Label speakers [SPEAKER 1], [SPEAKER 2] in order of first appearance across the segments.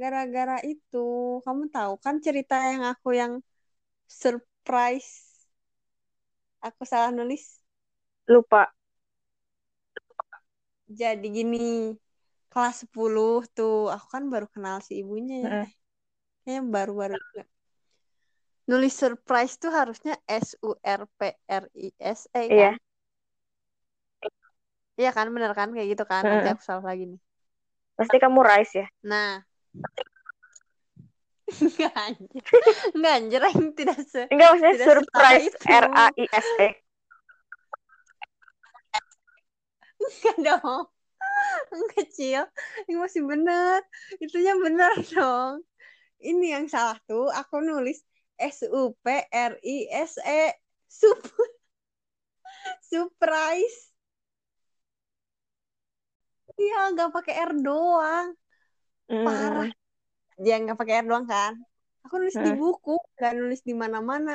[SPEAKER 1] gara-gara itu kamu tahu kan cerita yang aku yang surprise aku salah nulis
[SPEAKER 2] Lupa.
[SPEAKER 1] jadi gini kelas 10 tuh aku kan baru kenal si ibunya ya
[SPEAKER 2] Heeh.
[SPEAKER 1] kayaknya baru-baru nulis surprise tuh harusnya S U R P R I S E kan
[SPEAKER 2] Iya.
[SPEAKER 1] iya kan bener kan kayak gitu kan nanti
[SPEAKER 2] Heeh.
[SPEAKER 1] aku salah lagi nih
[SPEAKER 2] Pasti kamu Rice ya?
[SPEAKER 1] nah Enggak anjir. Enggak anjir yang tidak se
[SPEAKER 2] Enggak maksudnya
[SPEAKER 1] tidak
[SPEAKER 2] surprise. R A I S E.
[SPEAKER 1] Enggak dong. Enggak kecil. Ini masih bener. Itunya bener dong. Ini yang salah tuh aku nulis S U P R I S E. Sup surprise. Iya, nggak pakai R doang. Parah. Dia nggak pakai R doang kan? Aku nulis di
[SPEAKER 2] Hmm.
[SPEAKER 1] buku, nggak nulis di mana-mana.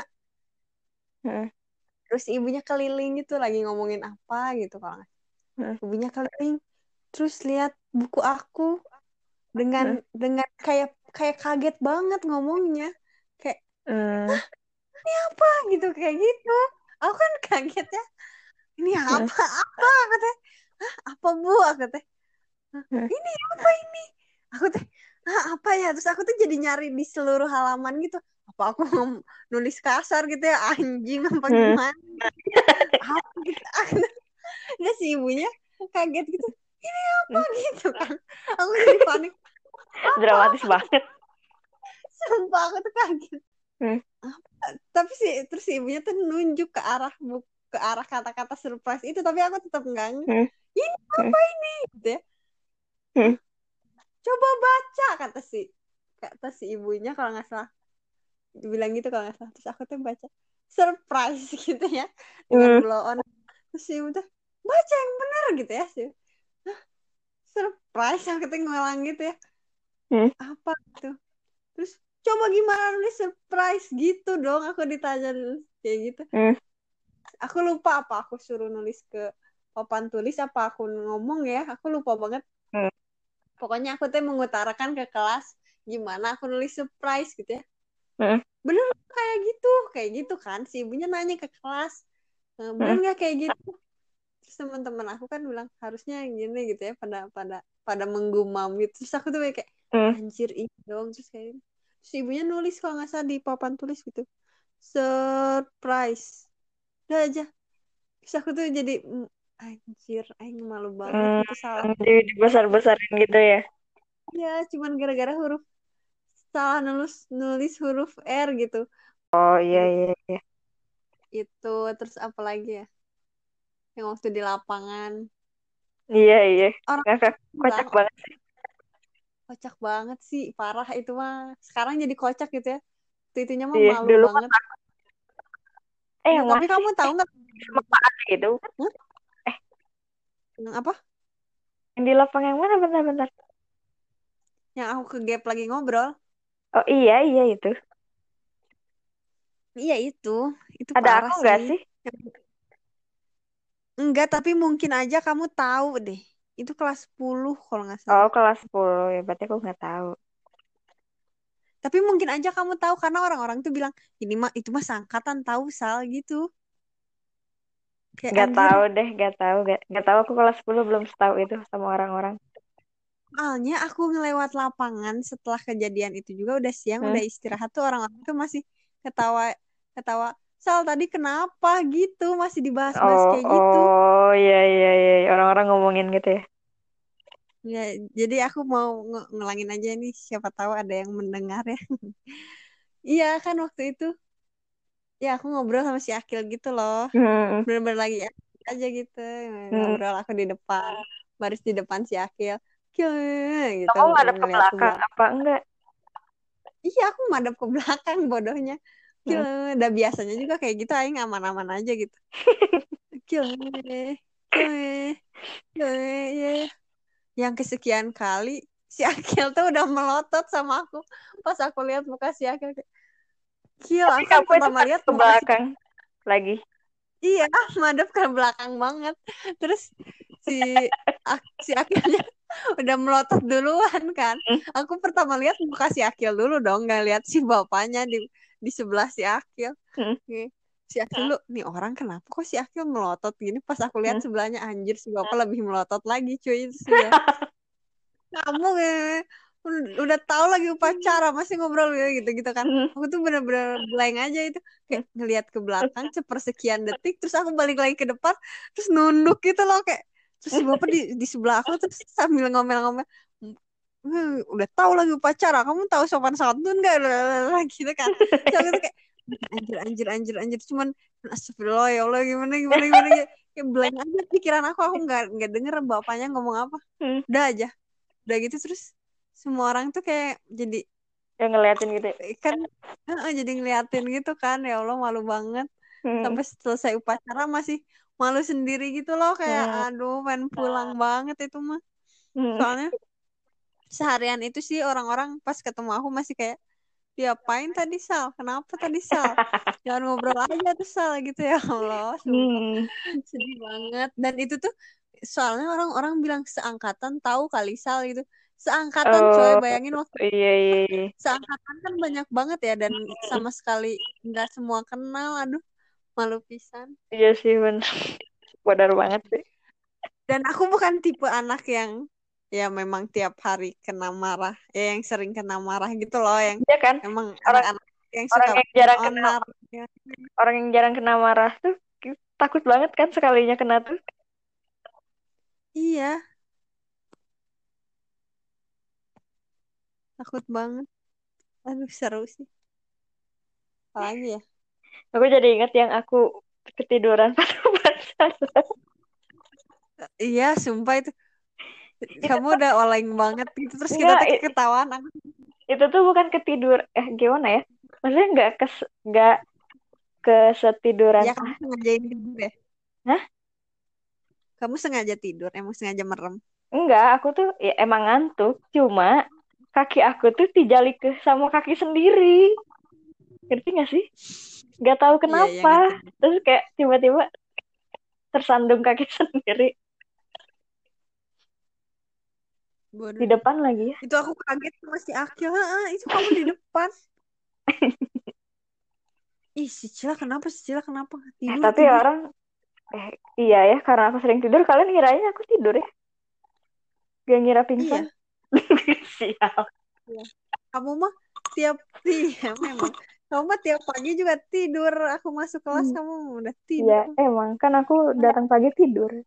[SPEAKER 2] Hmm.
[SPEAKER 1] Terus ibunya keliling gitu lagi ngomongin apa gitu kalau.
[SPEAKER 2] Hmm.
[SPEAKER 1] Ibunya keliling, terus lihat buku aku dengan dengan kayak kayak kaget banget ngomongnya, kayak
[SPEAKER 2] Hmm.
[SPEAKER 1] apa gitu kayak gitu. Aku kan kaget ya. Ini
[SPEAKER 2] Hmm.
[SPEAKER 1] apa apa teh? Hah, apa bu aku teh? "Hah,
[SPEAKER 2] Hmm.
[SPEAKER 1] Ini apa ini? Aku teh apa ya? Terus aku tuh jadi nyari di seluruh halaman gitu. Apa aku nulis kasar gitu ya anjing apa
[SPEAKER 2] Hmm.
[SPEAKER 1] gimana? Apa gitu. Nggak si ibunya kaget gitu. Ini apa gitu kan. Aku jadi panik.
[SPEAKER 2] Dramatis banget.
[SPEAKER 1] Sumpah aku tuh kaget.
[SPEAKER 2] Hmm.
[SPEAKER 1] Tapi sih terus si ibunya tuh nunjuk ke arah buku ke arah kata-kata surprise itu tapi aku tetap enggak nge-
[SPEAKER 2] Hmm.
[SPEAKER 1] ini apa ini gitu ya
[SPEAKER 2] Hmm.
[SPEAKER 1] Coba baca kata si kata si ibunya kalau nggak salah. Bilang gitu kalau nggak salah. Terus aku tuh baca surprise gitu ya. Dengan
[SPEAKER 2] Hmm.
[SPEAKER 1] blow on. Terus si ibu tuh baca yang benar gitu ya sih surprise aku tuh ngulang gitu ya.
[SPEAKER 2] Hmm.
[SPEAKER 1] apa gitu. Terus coba gimana nulis surprise? Gitu dong aku ditanya kayak gitu.
[SPEAKER 2] Hmm.
[SPEAKER 1] aku lupa apa aku suruh nulis ke papan tulis apa aku ngomong ya. Aku lupa banget. Pokoknya aku tuh mengutarakan ke kelas gimana aku nulis surprise gitu ya.
[SPEAKER 2] Hmm.
[SPEAKER 1] bener kayak gitu kayak gitu kan. Si ibunya nanya ke kelas "Eh, bener nggak kayak gitu? Terus teman-teman aku kan bilang harusnya gini gitu ya pada pada pada menggumam gitu. Terus aku tuh kayak
[SPEAKER 2] Hmm.
[SPEAKER 1] anjir ini dong. Terus kayak terus ibunya nulis kalau nggak salah di papan tulis gitu. Surprise. Udah aja. Terus aku tuh jadi anjir aing malu banget
[SPEAKER 2] Hmm.
[SPEAKER 1] itu salah
[SPEAKER 2] dibesar-besarin gitu ya.
[SPEAKER 1] ya cuman gara-gara huruf salah nulis nulis huruf R gitu
[SPEAKER 2] Oh iya iya iya.
[SPEAKER 1] itu terus apa lagi ya yang waktu di lapangan
[SPEAKER 2] Iya iya.
[SPEAKER 1] orang
[SPEAKER 2] kocak
[SPEAKER 1] bilang
[SPEAKER 2] banget sih.
[SPEAKER 1] kocak banget sih parah itu mah sekarang jadi kocak gitu ya itu itunya mah
[SPEAKER 2] Iya,
[SPEAKER 1] malu
[SPEAKER 2] dulu kan
[SPEAKER 1] banget
[SPEAKER 2] eh
[SPEAKER 1] Ya,
[SPEAKER 2] yang
[SPEAKER 1] tapi kamu tahu nggak
[SPEAKER 2] sama Pak Ade itu
[SPEAKER 1] Hah?
[SPEAKER 2] eh
[SPEAKER 1] yang apa?
[SPEAKER 2] Yang di lapang yang mana? Bentar-bentar.
[SPEAKER 1] yang aku ke gap lagi ngobrol.
[SPEAKER 2] Oh iya iya itu.
[SPEAKER 1] iya itu. Itu
[SPEAKER 2] Ada
[SPEAKER 1] parah
[SPEAKER 2] aku nggak
[SPEAKER 1] sih.
[SPEAKER 2] sih?
[SPEAKER 1] enggak tapi mungkin aja kamu tahu deh. Itu kelas 10 kalau nggak salah.
[SPEAKER 2] Oh kelas 10 ya berarti aku nggak tahu.
[SPEAKER 1] tapi mungkin aja kamu tahu karena orang-orang tuh bilang ini mah itu mah sangkatan tahu sal gitu kayak
[SPEAKER 2] Nggak
[SPEAKER 1] anjir
[SPEAKER 2] tahu deh, nggak tahu, nggak nggak tahu aku kelas 10 belum tahu itu sama orang-orang.
[SPEAKER 1] soalnya aku ngelewat lapangan setelah kejadian itu juga udah siang
[SPEAKER 2] Hmm.
[SPEAKER 1] udah istirahat tuh orang-orang tuh masih ketawa ketawa sal tadi kenapa gitu masih dibahas-bahas
[SPEAKER 2] Oh
[SPEAKER 1] kayak gitu
[SPEAKER 2] oh iya iya iya orang-orang ngomongin gitu ya.
[SPEAKER 1] ya jadi aku mau nge- ngelangin aja nih siapa tahu ada yang mendengar ya iya kan waktu itu ya aku ngobrol sama si Akil gitu loh
[SPEAKER 2] Hmm.
[SPEAKER 1] bener-bener lagi aja gitu
[SPEAKER 2] Hmm.
[SPEAKER 1] ngobrol aku di depan baris di depan si Akil Akil gitu
[SPEAKER 2] Kamu ngadep ke belakang apa enggak?
[SPEAKER 1] iya aku madep ke belakang bodohnya Akil
[SPEAKER 2] Hmm.
[SPEAKER 1] udah biasanya juga kayak gitu aing aman-aman aja gitu Akil ya yang kesekian kali si Akil tuh udah melotot sama aku pas aku lihat muka si Akil kayak, Kil
[SPEAKER 2] Tapi
[SPEAKER 1] aku pertama lihat
[SPEAKER 2] ke belakang lagi.
[SPEAKER 1] Iya, madep ke belakang banget. Terus si si akhirnya udah melotot duluan kan. Aku pertama lihat muka si Akil dulu dong, nggak lihat si bapaknya di di sebelah si Akil.
[SPEAKER 2] Hmm.
[SPEAKER 1] Si Akil lu, nih orang kenapa kok si Akil melotot gini? Pas aku lihat
[SPEAKER 2] Hmm.
[SPEAKER 1] sebelahnya anjir si bapak lebih melotot lagi cuy. Kamu udah, tahu lagi upacara masih ngobrol gitu-gitu kan.
[SPEAKER 2] Hmm.
[SPEAKER 1] Aku tuh bener-bener blank aja itu. Kayak ngelihat ke belakang sepersekian detik terus aku balik lagi ke depan terus nunduk gitu loh kayak. Terus si bapak di, di sebelah aku terus sambil ngomel-ngomel "Hmm, udah tahu lagi upacara kamu tahu sopan santun Lalalala, gitu kan. Terus aku tuh kayak anjir anjir anjir anjir. Cuman astagfirullah ya Allah gimana gimana gimana? Kayak, kayak blank aja pikiran aku. Aku nggak nggak denger bapaknya ngomong apa.
[SPEAKER 2] Hmm.
[SPEAKER 1] udah aja udah gitu terus semua orang tuh kayak jadi
[SPEAKER 2] Yang ngeliatin gitu. ya.
[SPEAKER 1] kan jadi ngeliatin gitu kan ya Allah malu banget
[SPEAKER 2] Hmm.
[SPEAKER 1] sampai selesai upacara masih malu sendiri gitu loh kayak
[SPEAKER 2] Hmm.
[SPEAKER 1] aduh pengen pulang banget itu mah
[SPEAKER 2] Hmm.
[SPEAKER 1] soalnya seharian itu sih orang-orang pas ketemu aku masih kayak diapain tadi Sal kenapa tadi Sal jangan ngobrol aja tuh Sal gitu ya Allah.
[SPEAKER 2] Hmm.
[SPEAKER 1] sedih banget dan itu tuh soalnya orang-orang bilang seangkatan tahu kali Sal gitu seangkatan coy
[SPEAKER 2] Oh,
[SPEAKER 1] bayangin waktu
[SPEAKER 2] iya iya. iya.
[SPEAKER 1] seangkatan kan banyak banget ya dan sama sekali nggak semua kenal aduh malu pisan
[SPEAKER 2] Iya sih bener. Benar banget sih.
[SPEAKER 1] dan aku bukan tipe anak yang ya memang tiap hari kena marah ya yang sering kena marah gitu loh yang
[SPEAKER 2] Iya kan?
[SPEAKER 1] emang
[SPEAKER 2] Orang
[SPEAKER 1] anak-anak yang
[SPEAKER 2] orang
[SPEAKER 1] suka
[SPEAKER 2] yang jarang kena
[SPEAKER 1] ya.
[SPEAKER 2] orang yang jarang kena marah tuh takut banget kan sekalinya kena tuh.
[SPEAKER 1] iya takut banget aduh seru sih apalagi ya
[SPEAKER 2] Aku jadi ingat yang aku ketiduran upacara.
[SPEAKER 1] iya sumpah itu kamu udah oleng banget gitu terus kita
[SPEAKER 2] Enggak,
[SPEAKER 1] ketahuan aku
[SPEAKER 2] itu tuh bukan ketidur eh gimana ya? Maksudnya nggak kes nggak kesetiduran.
[SPEAKER 1] ya kamu sengajain tidur ya
[SPEAKER 2] Hah?
[SPEAKER 1] kamu sengaja tidur emang sengaja merem
[SPEAKER 2] Enggak, aku tuh ya emang ngantuk. Cuma kaki aku tuh dijalik ke sama kaki sendiri. Ngerti gak sih? Gak tahu
[SPEAKER 1] iya iya
[SPEAKER 2] kenapa.
[SPEAKER 1] ngerti
[SPEAKER 2] Terus kayak tiba-tiba tersandung kaki sendiri
[SPEAKER 1] bodoh
[SPEAKER 2] di depan lagi ya.
[SPEAKER 1] itu aku kaget sama si Akil itu kamu di depan ih si Cila kenapa si Cila kenapa
[SPEAKER 2] Eh,
[SPEAKER 1] tidur
[SPEAKER 2] tapi
[SPEAKER 1] tidur
[SPEAKER 2] orang eh iya ya karena aku sering tidur kalian ngirain aku tidur ya? Gak ngira
[SPEAKER 1] iya
[SPEAKER 2] pingsan. Siap.
[SPEAKER 1] iya. Kamu mah tiap iya memang. Kamu mah tiap pagi juga tidur. Aku masuk kelas
[SPEAKER 2] Hmm,
[SPEAKER 1] kamu udah tidur.
[SPEAKER 2] Emang. Kan aku datang pagi tidur.